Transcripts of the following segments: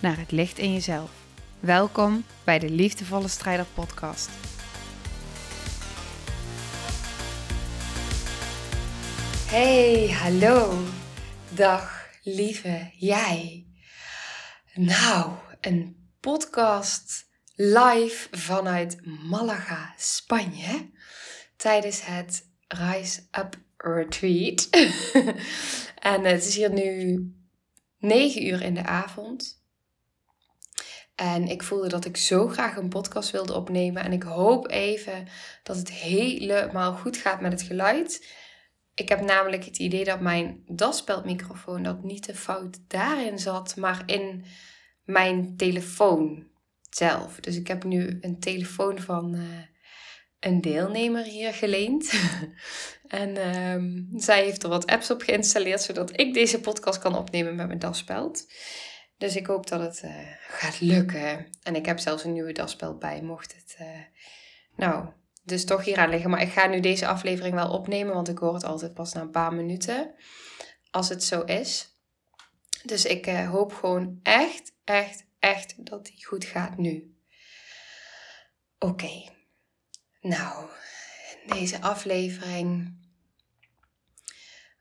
naar het licht in jezelf. Welkom bij de Liefdevolle Strijder Podcast. Hey, hallo. Dag, lieve jij. Nou, een podcast live vanuit Malaga, Spanje. Tijdens het Rise Up Retreat. en het is hier nu 9 uur in de avond. En ik voelde dat ik zo graag een podcast wilde opnemen. En ik hoop even dat het helemaal goed gaat met het geluid. Ik heb namelijk het idee dat mijn daspeldmicrofoon dat niet de fout daarin zat, maar in mijn telefoon zelf. Dus ik heb nu een telefoon van uh, een deelnemer hier geleend. en um, zij heeft er wat apps op geïnstalleerd, zodat ik deze podcast kan opnemen met mijn daspeld. Dus ik hoop dat het uh, gaat lukken. En ik heb zelfs een nieuwe daspeld bij, mocht het... Uh, nou, dus toch hier aan liggen. Maar ik ga nu deze aflevering wel opnemen, want ik hoor het altijd pas na een paar minuten. Als het zo is. Dus ik uh, hoop gewoon echt, echt, echt dat die goed gaat nu. Oké. Nou, deze aflevering.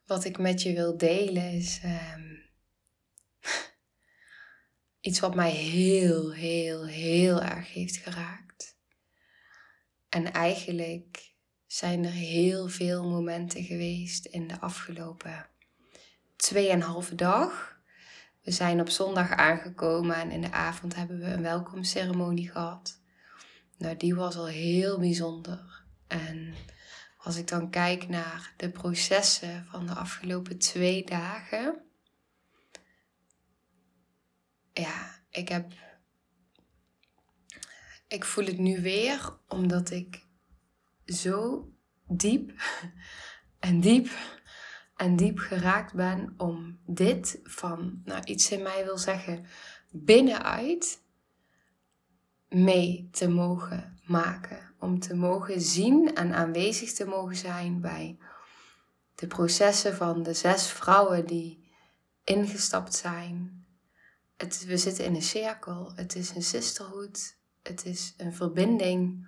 Wat ik met je wil delen is. Um, iets wat mij heel, heel, heel erg heeft geraakt. En eigenlijk zijn er heel veel momenten geweest in de afgelopen tweeënhalve dag. We zijn op zondag aangekomen en in de avond hebben we een welkomstceremonie gehad. Nou, die was al heel bijzonder. En als ik dan kijk naar de processen van de afgelopen twee dagen. Ja, ik heb ik voel het nu weer omdat ik zo diep en diep en diep geraakt ben om dit van, nou iets in mij wil zeggen, binnenuit mee te mogen maken. Om te mogen zien en aanwezig te mogen zijn bij de processen van de zes vrouwen die ingestapt zijn. Het, we zitten in een cirkel. Het is een sisterhood. Het is een verbinding.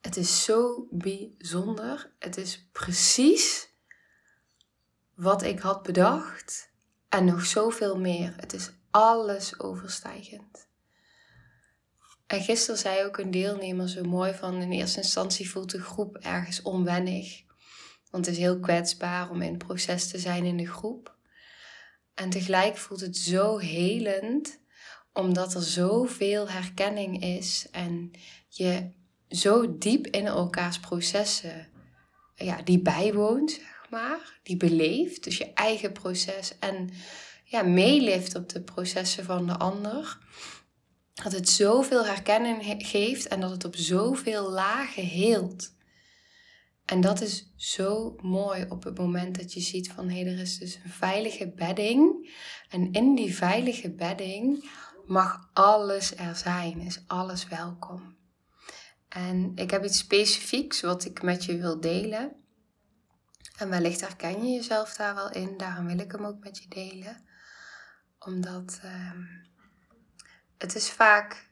Het is zo bijzonder. Het is precies wat ik had bedacht en nog zoveel meer. Het is alles overstijgend. En gisteren zei ook een deelnemer zo mooi van in eerste instantie voelt de groep ergens onwennig. Want het is heel kwetsbaar om in het proces te zijn in de groep. En tegelijk voelt het zo helend omdat er zoveel herkenning is en je zo diep in elkaars processen ja, die bijwoont, zeg maar, die beleeft. Dus je eigen proces en ja, meeleeft op de processen van de ander. Dat het zoveel herkenning geeft en dat het op zoveel lagen heelt. En dat is zo mooi op het moment dat je ziet van hé, hey, er is dus een veilige bedding. En in die veilige bedding mag alles er zijn, is alles welkom. En ik heb iets specifieks wat ik met je wil delen. En wellicht herken je jezelf daar wel in, daarom wil ik hem ook met je delen. Omdat uh, het is vaak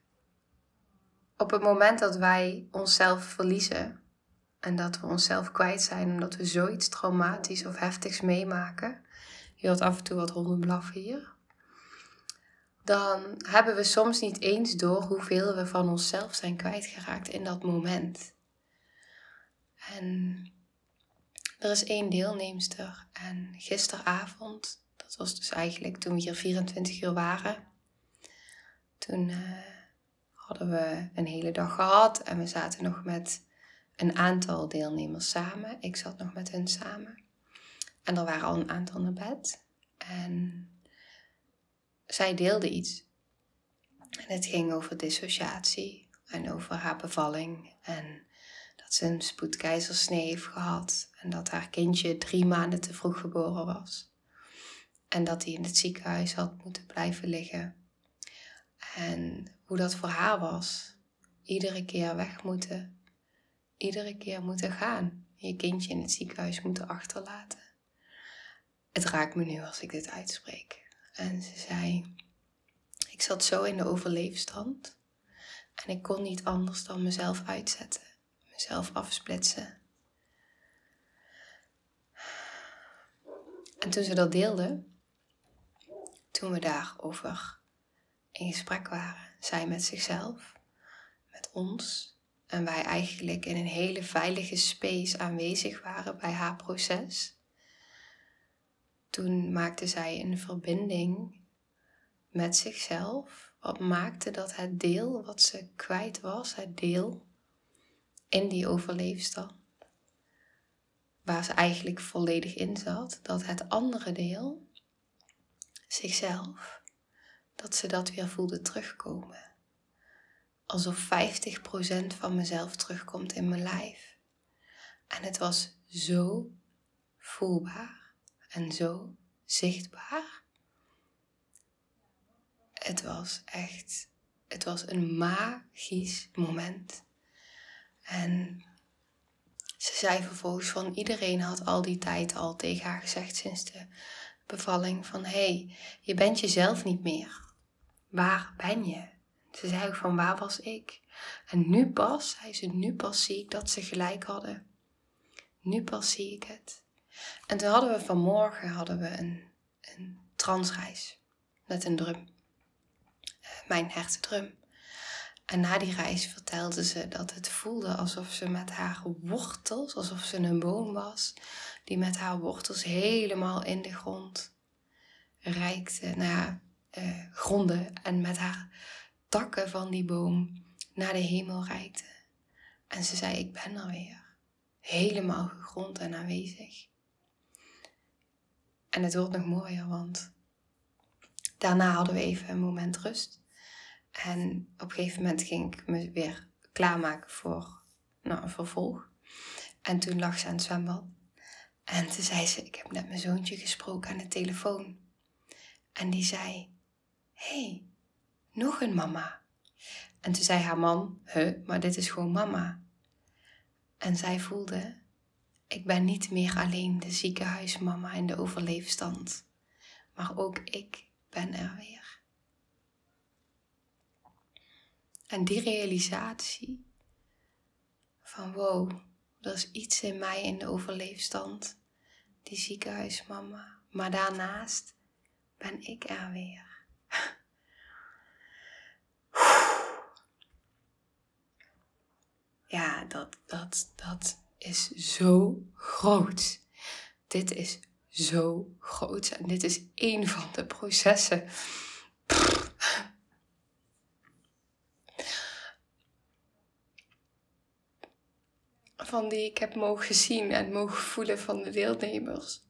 op het moment dat wij onszelf verliezen en dat we onszelf kwijt zijn omdat we zoiets traumatisch of heftigs meemaken. Je hoort af en toe wat honden hier dan hebben we soms niet eens door hoeveel we van onszelf zijn kwijtgeraakt in dat moment. En er is één deelnemster en gisteravond, dat was dus eigenlijk toen we hier 24 uur waren, toen uh, hadden we een hele dag gehad en we zaten nog met een aantal deelnemers samen. Ik zat nog met hen samen. En er waren al een aantal naar bed. En zij deelde iets. En het ging over dissociatie en over haar bevalling en dat ze een spoedkeizersnee heeft gehad en dat haar kindje drie maanden te vroeg geboren was. En dat hij in het ziekenhuis had moeten blijven liggen. En hoe dat voor haar was. Iedere keer weg moeten. Iedere keer moeten gaan. Je kindje in het ziekenhuis moeten achterlaten. Het raakt me nu als ik dit uitspreek. En ze zei: Ik zat zo in de overleefstand. En ik kon niet anders dan mezelf uitzetten, mezelf afsplitsen. En toen ze dat deelde, toen we daarover in gesprek waren, zij met zichzelf, met ons, en wij eigenlijk in een hele veilige space aanwezig waren bij haar proces, toen maakte zij een verbinding met zichzelf, wat maakte dat het deel wat ze kwijt was, het deel in die overleefstand, waar ze eigenlijk volledig in zat, dat het andere deel, zichzelf, dat ze dat weer voelde terugkomen. Alsof 50% van mezelf terugkomt in mijn lijf. En het was zo voelbaar en zo zichtbaar. Het was echt, het was een magisch moment. En ze zei vervolgens van iedereen had al die tijd al tegen haar gezegd sinds de bevalling van hé, hey, je bent jezelf niet meer. Waar ben je? Ze zei ook van waar was ik? En nu pas, zei ze, nu pas zie ik dat ze gelijk hadden. Nu pas zie ik het. En toen hadden we vanmorgen hadden we een, een transreis met een drum. Uh, mijn hertendrum. En na die reis vertelde ze dat het voelde alsof ze met haar wortels, alsof ze een boom was, die met haar wortels helemaal in de grond reikte, naar uh, gronden en met haar takken van die boom naar de hemel reikte. En ze zei: Ik ben er weer, helemaal gegrond en aanwezig. En het wordt nog mooier, want daarna hadden we even een moment rust. En op een gegeven moment ging ik me weer klaarmaken voor nou, een vervolg. En toen lag ze aan het zwembad. En toen zei ze, ik heb net mijn zoontje gesproken aan de telefoon. En die zei, hey, nog een mama. En toen zei haar man, huh, maar dit is gewoon mama. En zij voelde, ik ben niet meer alleen de ziekenhuismama in de overleefstand, maar ook ik ben er weer. En die realisatie van wow, er is iets in mij in de overleefstand, die ziekenhuismama, maar daarnaast ben ik er weer. Ja, dat, dat, dat is zo groot. Dit is zo groot. En dit is één van de processen. Van die ik heb mogen zien en mogen voelen van de deelnemers.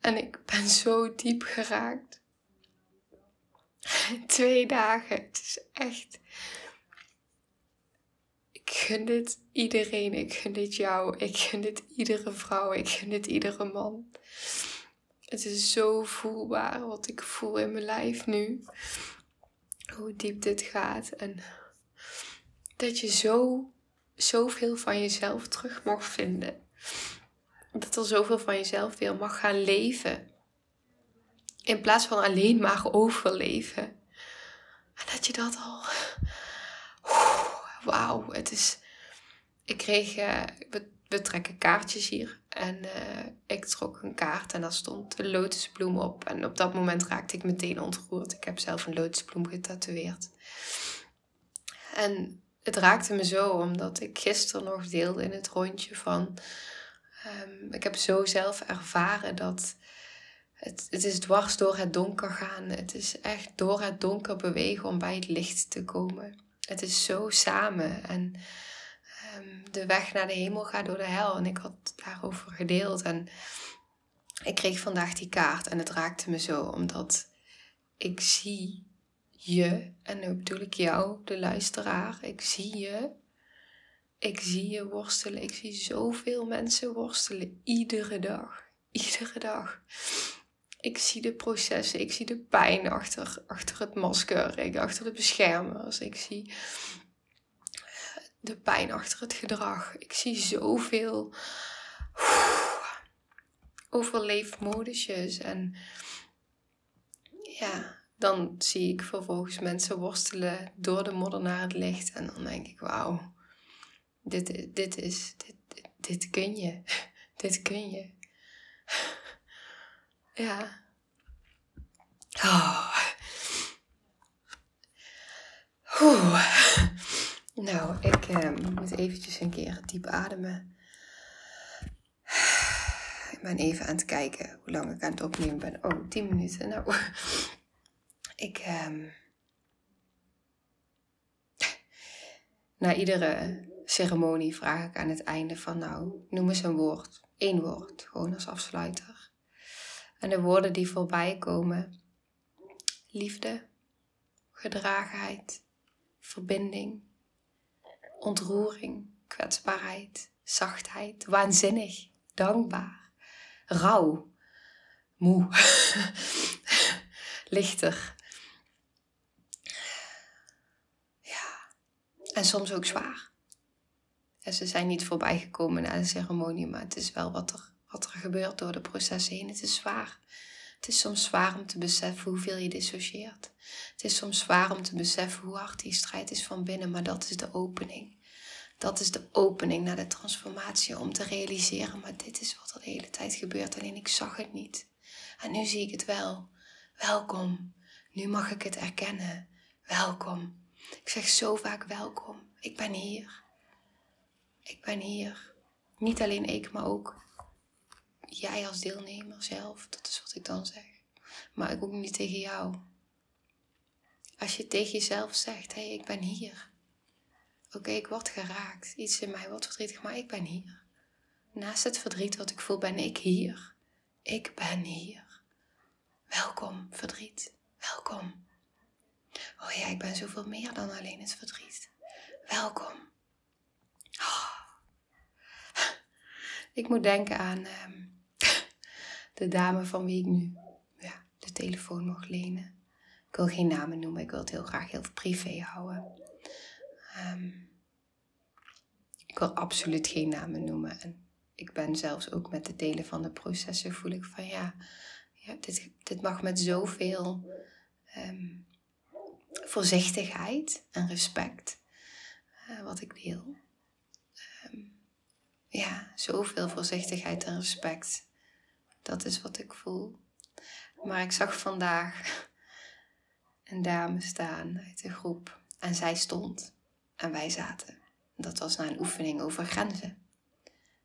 En ik ben zo diep geraakt. Twee dagen. Het is echt gun dit iedereen. Ik gun dit jou. Ik gun dit iedere vrouw. Ik gun dit iedere man. Het is zo voelbaar wat ik voel in mijn lijf nu. Hoe diep dit gaat. En dat je zo, zoveel van jezelf terug mag vinden. Dat er zoveel van jezelf weer mag gaan leven. In plaats van alleen maar overleven. En dat je dat al wauw, het is... Ik kreeg, uh, we, we, trekken kaartjes hier. En uh, ik trok een kaart en daar stond een lotusbloem op. En op dat moment raakte ik meteen ontroerd. Ik heb zelf een lotusbloem getatoeëerd. En het raakte me zo, omdat ik gisteren nog deelde in het rondje van... Um, ik heb zo zelf ervaren dat... Het, het is dwars door het donker gaan. Het is echt door het donker bewegen om bij het licht te komen het is zo samen. En um, de weg naar de hemel gaat door de hel. En ik had daarover gedeeld. En ik kreeg vandaag die kaart en het raakte me zo. Omdat ik zie je, en nu bedoel ik jou, de luisteraar, ik zie je. Ik zie je worstelen. Ik zie zoveel mensen worstelen. Iedere dag. Iedere dag. Ik zie de processen. Ik zie de pijn achter, achter het masker. Ik, achter de beschermers. Ik zie de pijn achter het gedrag. Ik zie zoveel overleefmodusjes. En ja, dan zie ik vervolgens mensen worstelen door de modder naar het licht. En dan denk ik, wauw, dit, dit is, dit, dit, kun je. dit kun je. ja. Oh. Nou, ik uh, moet eventjes een keer diep ademen. Ik ben even aan het kijken hoe lang ik aan het opnemen ben. Oh, 10 minuten. Nou, ik. Um, na iedere ceremonie vraag ik aan het einde van, nou, noem eens een woord. Eén woord, gewoon als afsluiter. En de woorden die voorbij komen: liefde, gedragenheid, verbinding, ontroering, kwetsbaarheid, zachtheid, waanzinnig, dankbaar, rauw, moe, lichter. Ja, en soms ook zwaar. En ze zijn niet voorbij gekomen na de ceremonie, maar het is wel wat er, wat er gebeurt door de processen heen. Het is zwaar. Het is soms zwaar om te beseffen hoeveel je dissocieert. Het is soms zwaar om te beseffen hoe hard die strijd is van binnen, maar dat is de opening. Dat is de opening naar de transformatie om te realiseren, maar dit is wat er de hele tijd gebeurt, alleen ik zag het niet. En nu zie ik het wel. Welkom. Nu mag ik het erkennen. Welkom. Ik zeg zo vaak welkom. Ik ben hier. Ik ben hier. Niet alleen ik, maar ook jij als deelnemer zelf. Dat is wat ik dan zeg. Maar ik ook niet tegen jou. Als je tegen jezelf zegt, hé, hey, ik ben hier. Oké, ik word geraakt. Iets in mij wordt verdrietig, maar ik ben hier. Naast het verdriet wat ik voel, ben ik hier. Ik ben hier. Welkom, verdriet. Welkom. Oh ja, ik ben zoveel meer dan alleen het verdriet. Welkom. Oh. Ik moet denken aan ehm, de dame van wie ik nu ja, de telefoon mag lenen. Ik wil geen namen noemen, ik wil het heel graag heel privé houden. Ehm, ik wil absoluut geen namen noemen. En ik ben zelfs ook met het delen van de processen voel ik van ja, ja dit, dit mag met zoveel um, voorzichtigheid en respect uh, wat ik deel. Um, ja, zoveel voorzichtigheid en respect. Dat is wat ik voel. Maar ik zag vandaag een dame staan uit de groep en zij stond en wij zaten. Dat was na een oefening over grenzen.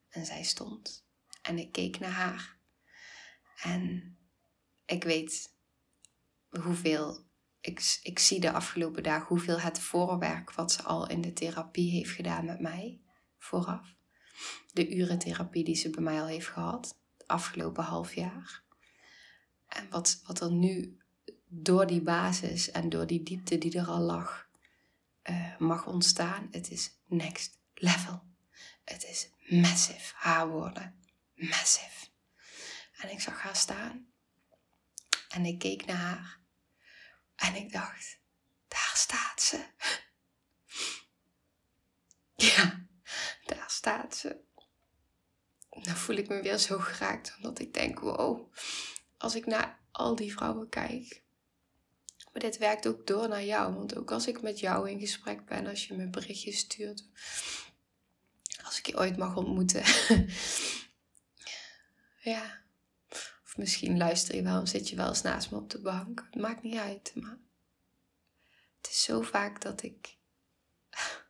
En zij stond en ik keek naar haar. En ik weet hoeveel, ik, ik zie de afgelopen dagen hoeveel het voorwerk wat ze al in de therapie heeft gedaan met mij vooraf. De urentherapie die ze bij mij al heeft gehad, afgelopen half jaar. En wat, wat er nu door die basis en door die diepte die er al lag, uh, mag ontstaan. Het is next level. Het is massive. Haar woorden. Massive. En ik zag haar staan. En ik keek naar haar. En ik dacht, daar staat ze. Ja, daar staat ze. Dan voel ik me weer zo geraakt, omdat ik denk, wow, als ik naar al die vrouwen kijk, maar dit werkt ook door naar jou. Want ook als ik met jou in gesprek ben, als je me berichtjes stuurt, als ik je ooit mag ontmoeten. ja. Of misschien luister je wel en zit je wel eens naast me op de bank. Het maakt niet uit. Maar het is zo vaak dat ik.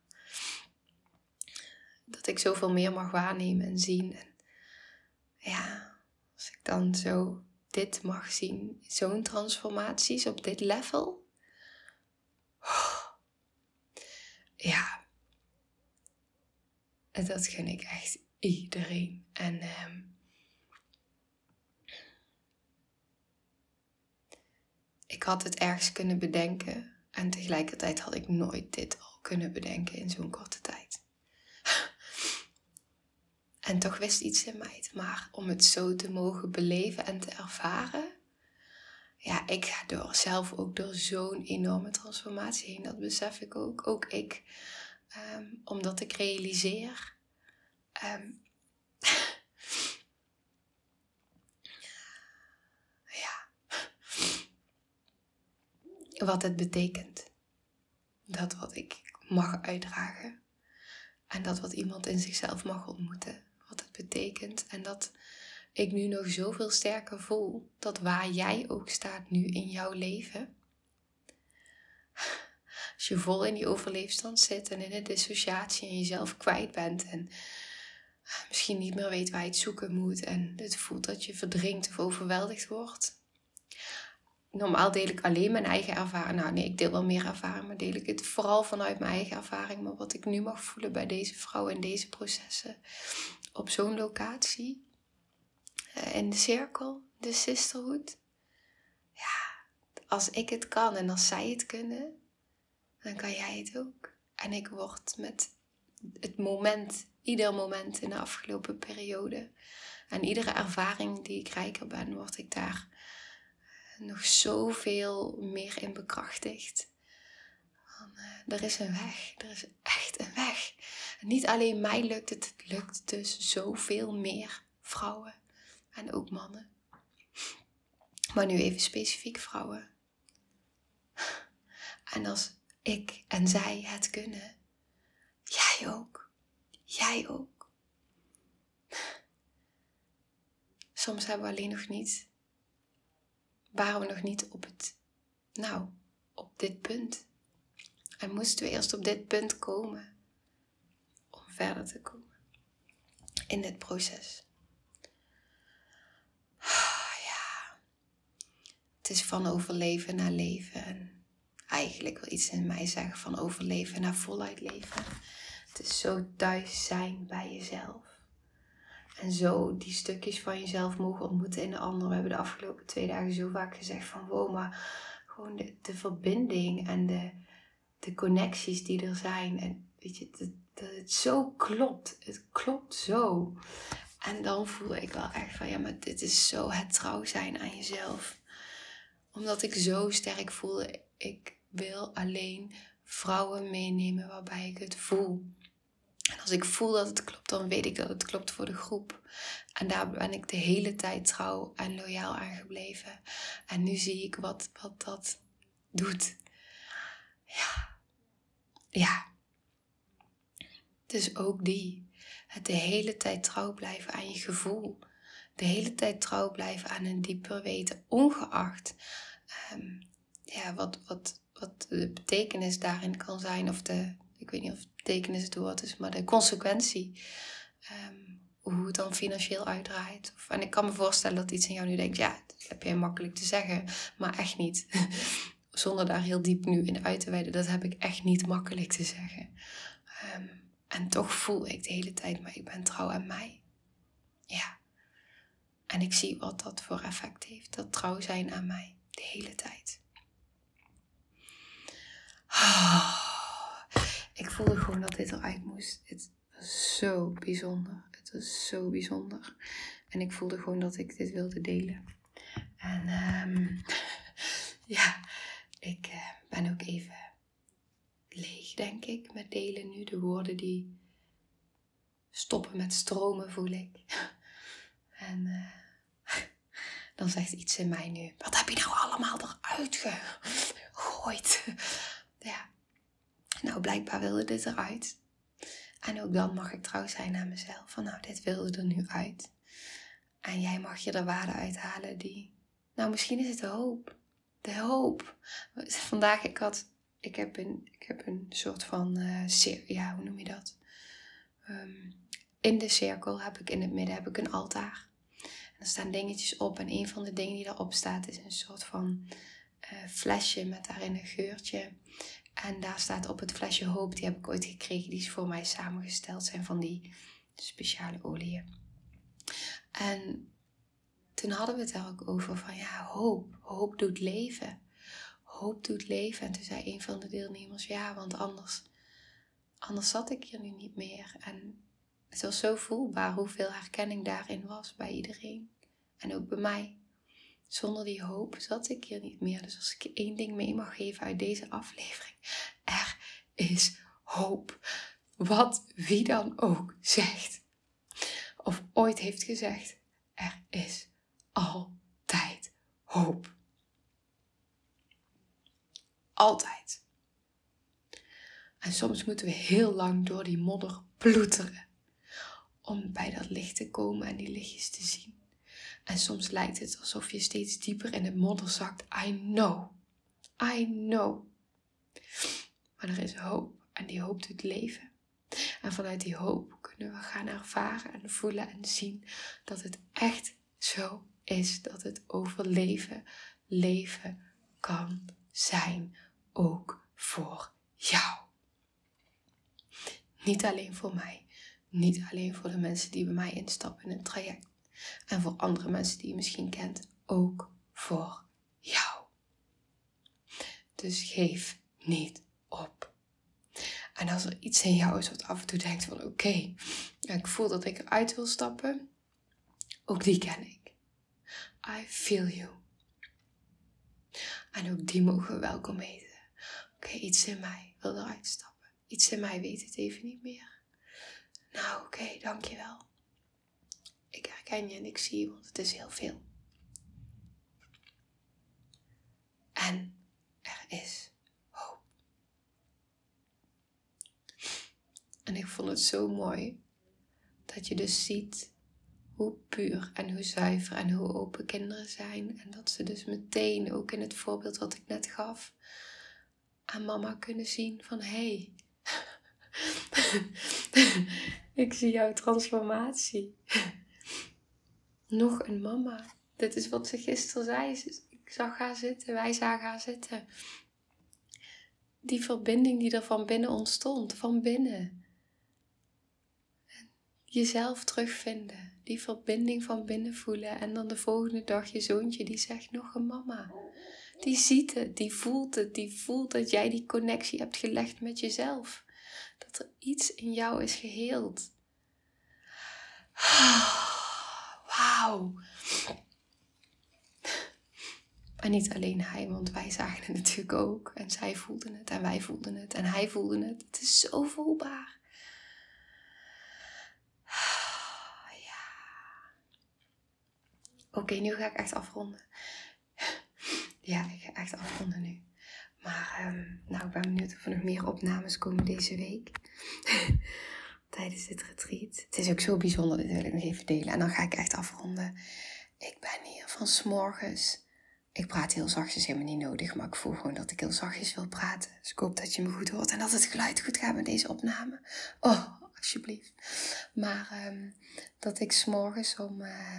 dat ik zoveel meer mag waarnemen en zien. Ja, als ik dan zo dit mag zien, zo'n transformaties op dit level. Ja, dat gun ik echt iedereen. En ik ik had het ergens kunnen bedenken. En tegelijkertijd had ik nooit dit al kunnen bedenken in zo'n korte tijd. En toch wist iets in mij maar om het zo te mogen beleven en te ervaren. Ja, ik ga door, zelf ook door zo'n enorme transformatie heen. Dat besef ik ook. Ook ik. Ehm, omdat ik realiseer. Ehm, ja. Wat het betekent. Dat wat ik mag uitdragen. En dat wat iemand in zichzelf mag ontmoeten betekent. En dat ik nu nog zoveel sterker voel dat waar jij ook staat nu in jouw leven. Als je vol in die overleefstand zit en in de dissociatie en jezelf kwijt bent en misschien niet meer weet waar je het zoeken moet en het voelt dat je verdrinkt of overweldigd wordt. Normaal deel ik alleen mijn eigen ervaring. Nou nee, ik deel wel meer ervaring, maar deel ik het vooral vanuit mijn eigen ervaring. Maar wat ik nu mag voelen bij deze vrouw in deze processen op zo'n locatie, uh, in de cirkel, de sisterhood. Ja, als ik het kan en als zij het kunnen, dan kan jij het ook. En ik word met het moment, ieder moment in de afgelopen periode en iedere ervaring die ik rijker ben, word ik daar nog zoveel meer in bekrachtigd. Uh, er is een weg, er is echt een weg. Niet alleen mij lukt het, het lukt dus zoveel meer vrouwen en ook mannen. Maar nu even specifiek vrouwen. En als ik en zij het kunnen, jij ook. Jij ook. Soms hebben we alleen nog niet, waren we nog niet op het, nou, op dit punt. En moesten we eerst op dit punt komen om te komen in dit proces. Ja, het is van overleven naar leven. En eigenlijk wil iets in mij zeggen van overleven naar voluit leven. Het is zo thuis zijn bij jezelf. En zo die stukjes van jezelf mogen ontmoeten in de ander. We hebben de afgelopen twee dagen zo vaak gezegd van wow, maar gewoon de, de verbinding en de, de connecties die er zijn. En weet je, dat, dat het zo klopt. Het klopt zo. En dan voel ik wel echt van ja, maar dit is zo het trouw zijn aan jezelf. Omdat ik zo sterk voel, ik wil alleen vrouwen meenemen waarbij ik het voel. En als ik voel dat het klopt, dan weet ik dat het klopt voor de groep. En daar ben ik de hele tijd trouw en loyaal aan gebleven. En nu zie ik wat, wat dat doet. Ja, ja. Dus ook die. Het de hele tijd trouw blijven aan je gevoel. De hele tijd trouw blijven aan een dieper weten, ongeacht um, ja, wat, wat, wat de betekenis daarin kan zijn. Of de, ik weet niet of betekenis het woord is, maar de consequentie. Um, hoe het dan financieel uitdraait. Of, en ik kan me voorstellen dat iets in jou nu denkt, ja, dat heb jij makkelijk te zeggen, maar echt niet. zonder daar heel diep nu in uit te wijden, dat heb ik echt niet makkelijk te zeggen. Um, en toch voel ik de hele tijd, maar ik ben trouw aan mij. Ja. En ik zie wat dat voor effect heeft, dat trouw zijn aan mij, de hele tijd. Ik voelde gewoon dat dit eruit moest. Het was zo bijzonder. Het was zo bijzonder. En ik voelde gewoon dat ik dit wilde delen. En um, ja, ik uh, ben ook even leeg, denk ik, met delen nu. De woorden die stoppen met stromen, voel ik. En uh, dan zegt iets in mij nu: Wat heb je nou allemaal eruit gegooid? ja, nou, blijkbaar wilde dit eruit. En ook dan mag ik trouw zijn aan mezelf. Van nou, dit wilde er nu uit. En jij mag je er waarde uithalen die. Nou, misschien is het de hoop de hoop. Vandaag, ik had, ik heb een, ik heb een soort van, uh, ja, hoe noem je dat? Um, in de cirkel heb ik in het midden heb ik een altaar. En er staan dingetjes op en een van de dingen die erop staat is een soort van uh, flesje met daarin een geurtje. En daar staat op het flesje hoop, die heb ik ooit gekregen, die is voor mij samengesteld, zijn van die speciale oliën. En toen hadden we het daar ook over van ja, hoop. Hoop doet leven. Hoop doet leven. En toen zei een van de deelnemers, ja, want anders, anders zat ik hier nu niet meer. En het was zo voelbaar hoeveel herkenning daarin was bij iedereen. En ook bij mij. Zonder die hoop zat ik hier niet meer. Dus als ik één ding mee mag geven uit deze aflevering. Er is hoop. Wat wie dan ook zegt. Of ooit heeft gezegd. Er is altijd hoop. Altijd. En soms moeten we heel lang door die modder ploeteren om bij dat licht te komen en die lichtjes te zien. En soms lijkt het alsof je steeds dieper in het modder zakt. I know. I know. Maar er is hoop en die hoop doet leven. En vanuit die hoop kunnen we gaan ervaren en voelen en zien dat het echt zo is. Dat het overleven, leven kan zijn. Ook voor jou. Niet alleen voor mij. Niet alleen voor de mensen die bij mij instappen in het traject. En voor andere mensen die je misschien kent. Ook voor jou. Dus geef niet op. En als er iets in jou is wat af en toe denkt van oké, ik voel dat ik eruit wil stappen. Ook die ken ik. I feel you. En ook die mogen we welkom heten. Oké, iets in mij wil eruit stappen. Iets in mij weet het even niet meer. Nou, oké, okay, dankjewel. Ik herken je en ik zie je, want het is heel veel. En er is hoop. En ik vond het zo mooi dat je dus ziet hoe puur en hoe zuiver en hoe open kinderen zijn. En dat ze dus meteen, ook in het voorbeeld wat ik net gaf, mama kunnen zien van hé, hey, ik zie jouw transformatie. Nog een mama. Dit is wat ze gisteren zei. Ik zag haar zitten, wij zagen haar zitten. Die verbinding die er van binnen ontstond, van binnen. Jezelf terugvinden, die verbinding van binnen voelen. En dan de volgende dag je zoontje die zegt nog een mama. Die ziet het, die voelt het, die voelt dat jij die connectie hebt gelegd met jezelf. Dat er iets in jou is geheeld. Wauw. En niet alleen hij, want wij zagen het natuurlijk ook. En zij voelden het en wij voelden het en hij voelde het. Het is zo voelbaar. Ja. Oké, nu ga ik echt afronden. Ja, ik ga echt afronden nu. Maar um, nou, ik ben benieuwd of er nog meer opnames komen deze week. Tijdens dit retreat. Het is ook zo bijzonder, dit wil ik nog even delen. En dan ga ik echt afronden. Ik ben hier van s'morgens. Ik praat heel zachtjes, helemaal niet nodig. Maar ik voel gewoon dat ik heel zachtjes wil praten. Dus ik hoop dat je me goed hoort. En dat het geluid goed gaat met deze opname. Oh, alsjeblieft. Maar um, dat ik s'morgens om uh,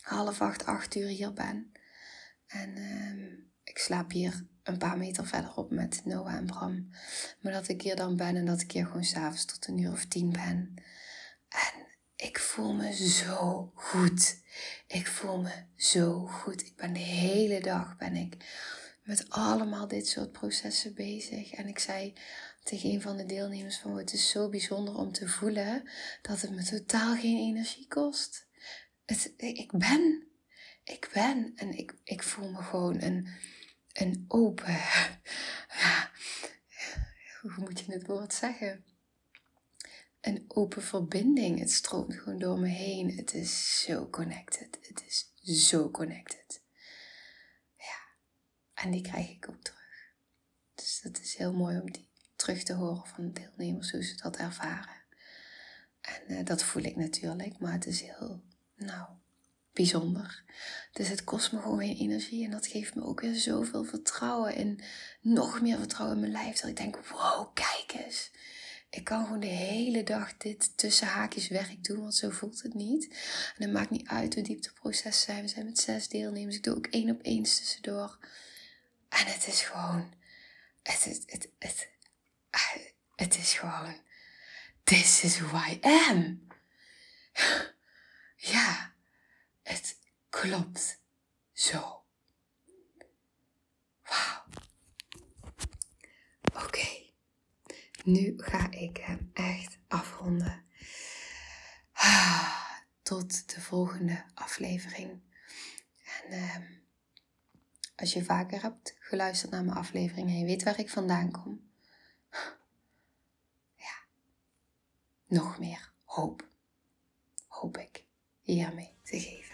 half acht, acht uur hier ben. En um, ik slaap hier een paar meter verderop met Noah en Bram. Maar dat ik hier dan ben en dat ik hier gewoon s'avonds tot een uur of tien ben. En ik voel me zo goed. Ik voel me zo goed. Ik ben de hele dag ben ik met allemaal dit soort processen bezig. En ik zei tegen een van de deelnemers van het is zo bijzonder om te voelen dat het me totaal geen energie kost. Het, ik ben. Ik ben. En ik, ik voel me gewoon een een open, hoe moet je het woord zeggen? Een open verbinding. Het stroomt gewoon door me heen. Het is zo connected. Het is zo connected. Ja, en die krijg ik ook terug. Dus dat is heel mooi om die terug te horen van de deelnemers, hoe ze dat ervaren. En uh, dat voel ik natuurlijk, maar het is heel, nou, bijzonder. Dus het kost me gewoon geen energie en dat geeft me ook weer zoveel vertrouwen en nog meer vertrouwen in mijn lijf. Dat ik denk, wow, kijk eens. Ik kan gewoon de hele dag dit tussen haakjes werk doen, want zo voelt het niet. En het maakt niet uit hoe diep de proces zijn. We zijn met zes deelnemers. Ik doe ook één op één tussendoor. En het is gewoon, het, het, het, het, het is gewoon, this is who I am. Ja. Het klopt zo. Wauw. Oké, nu ga ik hem echt afronden. Ah, tot de volgende aflevering. En ehm, als je vaker hebt geluisterd naar mijn aflevering en je weet waar ik vandaan kom, ja, nog meer hoop, hoop ik hiermee te geven.